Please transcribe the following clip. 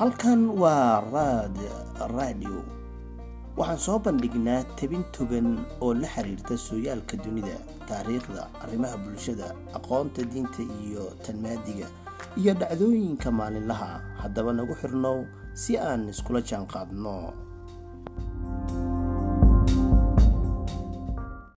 halkan waa raad radio waxaan soo bandhignaa tabin togan oo la xiriirta sooyaalka dunida taariikhda arrimaha bulshada aqoonta diinta iyo tanmaadiga iyo dhacdooyinka maalinlaha ah. haddaba nagu xirnow si aan iskula jaan qaadno